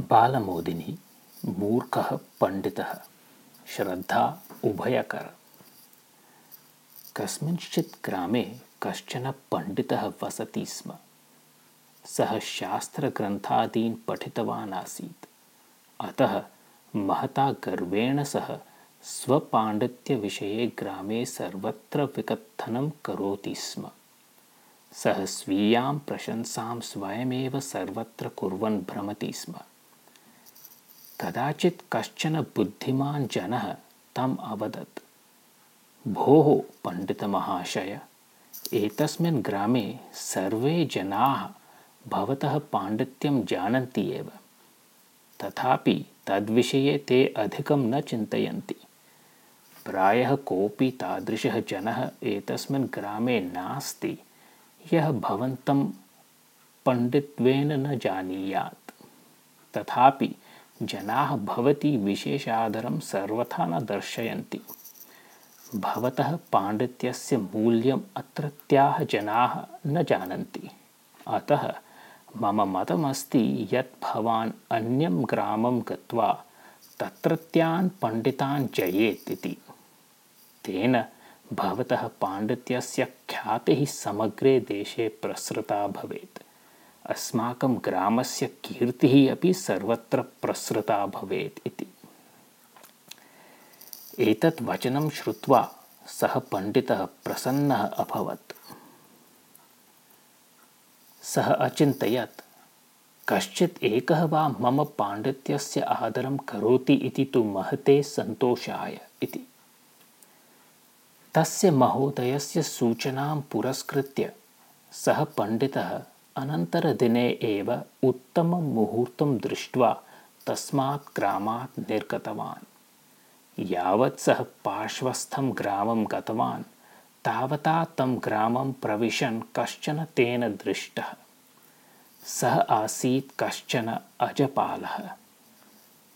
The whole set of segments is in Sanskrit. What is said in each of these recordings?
बालमोदिनी मूर्खः पण्डितः श्रद्धा उभयकर। कस्मिंश्चित् ग्रामे कश्चन पण्डितः वसति स्म। सः शास्त्रग्रन्थादीन् पठितवान् आसीत्। अतः महता गर्वेण सः स्वपाण्डित्यविषये ग्रामे सर्वत्र विकथनं करोति स्म। सः स्वीयां प्रशंसां स्वयमेव सर्वत्र कुर्वन् भ्रमति स्म कदाचित् कश्चन बुद्धिमान् जनः तम् अवदत्। भोः पण्डितमहाशय एतस्मिन् ग्रामे सर्वे जनाः भवतः पाण्डित्यं जानन्ति एव। तथापि तद्विषये ते अधिकं न चिन्तयन्ति। प्रायः कोऽपि तादृशः जनः एतस्मिन् ग्रामे नास्ति यः भवन्तं पण्डित्वेन न जानीयात्। तथापि जनाः भवती विशेषादरं सर्वथा न दर्शयन्ति। भवतः पाण्डित्यस्य मूल्यम् अत्रत्याः जनाः न जानन्ति। अतः मम मतमस्ति यत् भवान् अन्यं ग्रामं गत्वा तत्रत्यान् पण्डितान् जयेत् इति। तेन भवतः पाण्डित्यस्य ख्यातिः समग्रे देशे प्रसृता भवेत् अस्माकं ग्रामस्य कीर्तिः अपि सर्वत्र प्रसृता भवेत् इति। एतत् वचनं श्रुत्वा सः पण्डितः प्रसन्नः अभवत्। सः अचिन्तयत् कश्चित् एकः वा मम पाण्डित्यस्य आदरं करोति इति तु महते सन्तोषाय इति। तस्य महोदयस्य सूचनां पुरस्कृत्य सः पण्डितः अनन्तरदिने एव उत्तमं मुहूर्तं दृष्ट्वा तस्मात् ग्रामात् निर्गतवान्। यावत् सः पार्श्वस्थं ग्रामं गतवान् तावता तं ग्रामं प्रविशन् कश्चन तेन दृष्टः। सः आसीत् कश्चन अजपालः।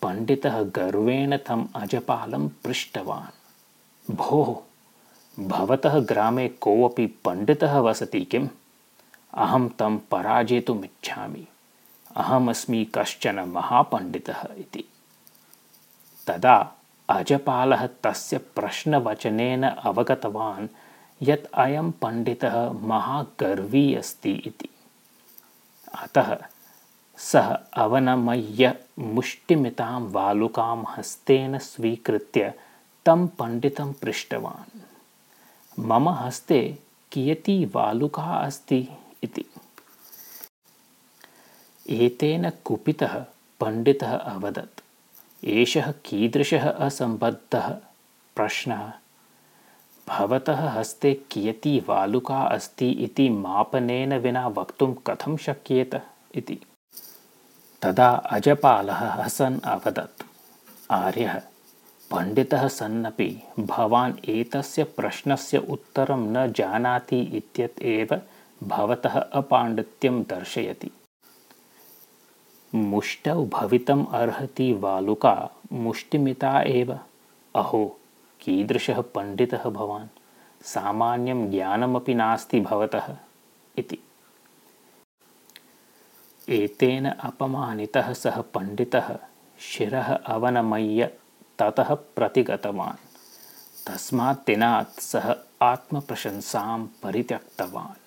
पण्डितः गर्वेण तम् अजपालं पृष्टवान्। भोः भवतः ग्रामे कोऽपि पण्डितः वसति किम् अहं तं पराजेतुमिच्छामि। अहमस्मि कश्चन महापण्डितः इति। तदा अजपालः तस्य प्रश्नवचनेन अवगतवान् यत् अयं पण्डितः महागर्वी अस्ति इति। अतः सः अवनमय्य मुष्टिमितां वालुकां हस्तेन स्वीकृत्य तं पण्डितं पृष्टवान्। मम हस्ते कियती वालुका अस्ति इति। एतेन कुपितः पण्डितः अवदत्। एषः कीदृशः असम्बद्धः? प्रश्नः। भवतः हस्ते कियती वालुका अस्ति इति मापनेन विना वक्तुं कथं शक्येत? इति। तदा अजपालः हसन् अवदत्। आर्यः पण्डितः सन्नपि भवान् एतस्य प्रश्नस्य उत्तरं न जानाति इत्यत् एव भवतः अपाण्डित्यं दर्शयति। मुष्टौ भवितुम् अर्हति वालुका मुष्टिमिता एव। अहो कीदृशः पण्डितः भवान्? सामान्यं ज्ञानमपि नास्ति भवतः इति। एतेन अपमानितः सः पण्डितः शिरः अवनमय्य ततः प्रतिगतवान्। तस्मात् दिनात् सः आत्मप्रशंसां परित्यक्तवान्